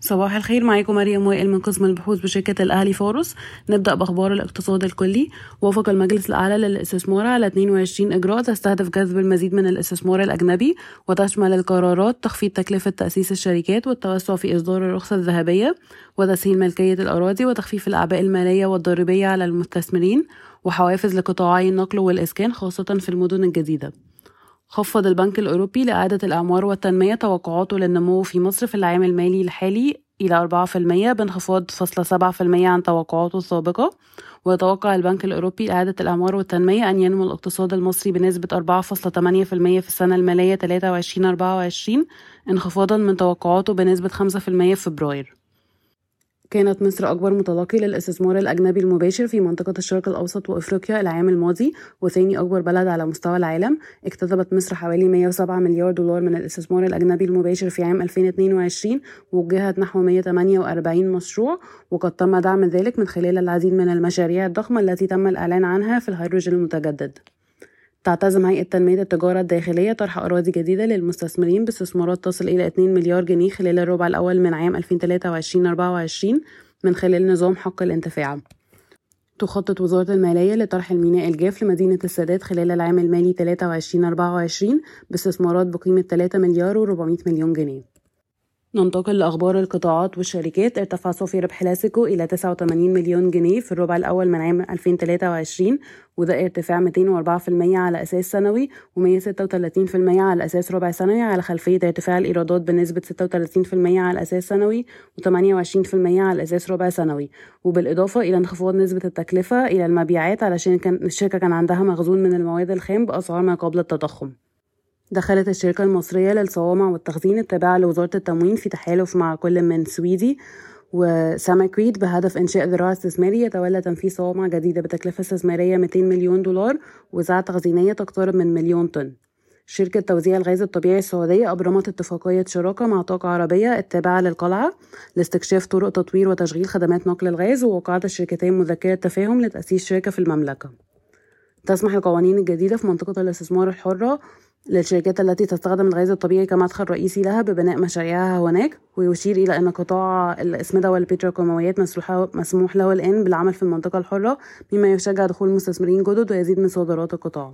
صباح الخير معاكم مريم وائل من قسم البحوث بشركة الأهلي فورس نبدأ بأخبار الاقتصاد الكلي. وافق المجلس الأعلى للاستثمار على 22 إجراء. تستهدف جذب المزيد من الاستثمار الأجنبي وتشمل القرارات تخفيض تكلفة تأسيس الشركات والتوسع في إصدار الرخصة الذهبية وتسهيل ملكية الأراضي وتخفيف الأعباء المالية والضريبية على المستثمرين وحوافز لقطاعي النقل والإسكان خاصة في المدن الجديدة. خفض البنك الأوروبي لإعادة الأعمار والتنمية توقعاته للنمو في مصر في العام المالي الحالي إلى 4% بانخفاض فاصلة سبعة في المية عن توقعاته السابقة. ويتوقع البنك الأوروبي إعادة الأعمار والتنمية أن ينمو الاقتصاد المصري بنسبة 4.8% في السنة المالية 23-24 انخفاضا من توقعاته بنسبة 5% في فبراير. كانت مصر أكبر متلقي للإستثمار الأجنبي المباشر في منطقة الشرق الأوسط وأفريقيا العام الماضي وثاني أكبر بلد على مستوى العالم. اكتسبت مصر حوالي 107 مليار دولار من الإستثمار الأجنبي المباشر في عام 2022 ووجهت نحو 148 مشروع وقد تم دعم ذلك من خلال العديد من المشاريع الضخمة التي تم الإعلان عنها في الهيدروجين المتجدد. تعتزم هيئة تنمية التجارة الداخلية طرح أراضي جديدة للمستثمرين باستثمارات تصل إلى 2 مليار جنيه خلال الربع الأول من عام 2023-24 من خلال نظام حق الانتفاع. تخطط وزارة المالية لطرح الميناء الجاف لمدينة السادات خلال العام المالي 23-24 باستثمارات بقيمة 3 مليار و400 مليون جنيه. ننتقل لأخبار القطاعات والشركات. ارتفع صافي ربح لاسيكو إلى 89 مليون جنيه في الربع الأول من عام 2023 وده ارتفاع 204% على أساس سنوي و136% على أساس ربع سنوي على خلفية ارتفاع الإيرادات بنسبة 36% على أساس سنوي و28% على أساس ربع سنوي. وبالإضافة إلى انخفاض نسبة التكلفة إلى المبيعات علشان كان الشركة كان عندها مخزون من المواد الخام بأسعار ما قبل التضخم. دخلت الشركة المصرية للصوامع والتخزين التابعة لوزارة التموين في تحالف مع كل من سويدي وساماكريد بهدف إنشاء ذراع استثماري يتولى تنفيذ صوامع جديدة بتكلفة استثمارية 200 مليون دولار وزع تخزينية تقترب من مليون طن. شركة توزيع الغاز الطبيعي السعودية أبرمت اتفاقية شراكة مع طاقة عربية التابعة للقلعة لاستكشاف طرق تطوير وتشغيل خدمات نقل الغاز ووقعت الشركتين مذكرة تفاهم لتأسيس شركة في المملكة. تسمح القوانين الجديدة في منطقة الاستثمار الحرة للشركات التي تستخدم الغاز الطبيعي كمدخل رئيسي لها ببناء مشاريعها هناك ويشير إلى أن قطاع الأسمدة والبتروكيماويات مسموح له الآن بالعمل في المنطقة الحرة مما يشجع دخول مستثمرين جدد ويزيد من صادرات القطاع.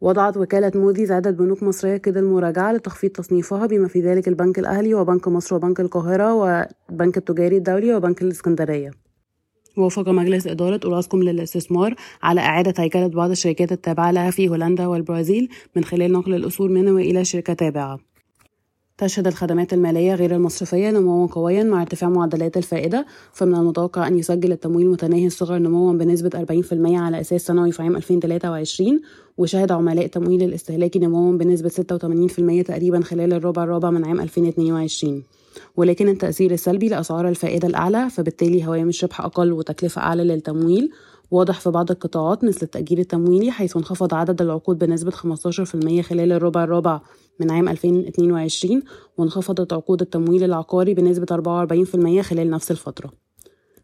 وضعت وكالة موديز عدة بنوك مصرية كده المراجعة لتخفيض تصنيفها بما في ذلك البنك الأهلي وبنك مصر وبنك القاهرة والبنك التجاري الدولي وبنك الإسكندرية. وافق مجلس إدارة أوراسكوم للاستثمار على إعادة هيكلة بعض الشركات التابعة لها في هولندا والبرازيل من خلال نقل الأصول منه إلى شركة تابعة. تشهد الخدمات المالية غير المصرفية نموا قويا مع ارتفاع معدلات الفائدة فمن المتوقع أن يسجل التمويل متناهي الصغر نموا بنسبة 40% على أساس سنوي في عام 2023 وشهد عملاء التمويل الاستهلاكي نموا بنسبة 86% تقريبا خلال الربع الرابع من عام 2022 ولكن التأثير السلبي لأسعار الفائدة الأعلى فبالتالي هوامش ربح أقل وتكلفة أعلى للتمويل. واضح في بعض القطاعات مثل التأجير التمويلي حيث انخفض عدد العقود بنسبة 15% خلال الربع الرابع من عام 2022 وانخفضت عقود التمويل العقاري بنسبة 44% خلال نفس الفترة.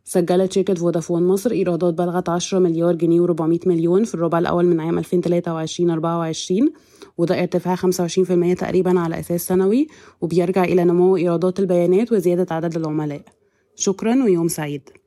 سجلت شركة فودافون مصر إيرادات بلغت 10 مليار جنيه و400 مليون في الربع الأول من عام 2023-24 وده ارتفاع 25% تقريبا على أساس سنوي وبيرجع إلى نمو إيرادات البيانات وزيادة عدد العملاء. شكرا ويوم سعيد.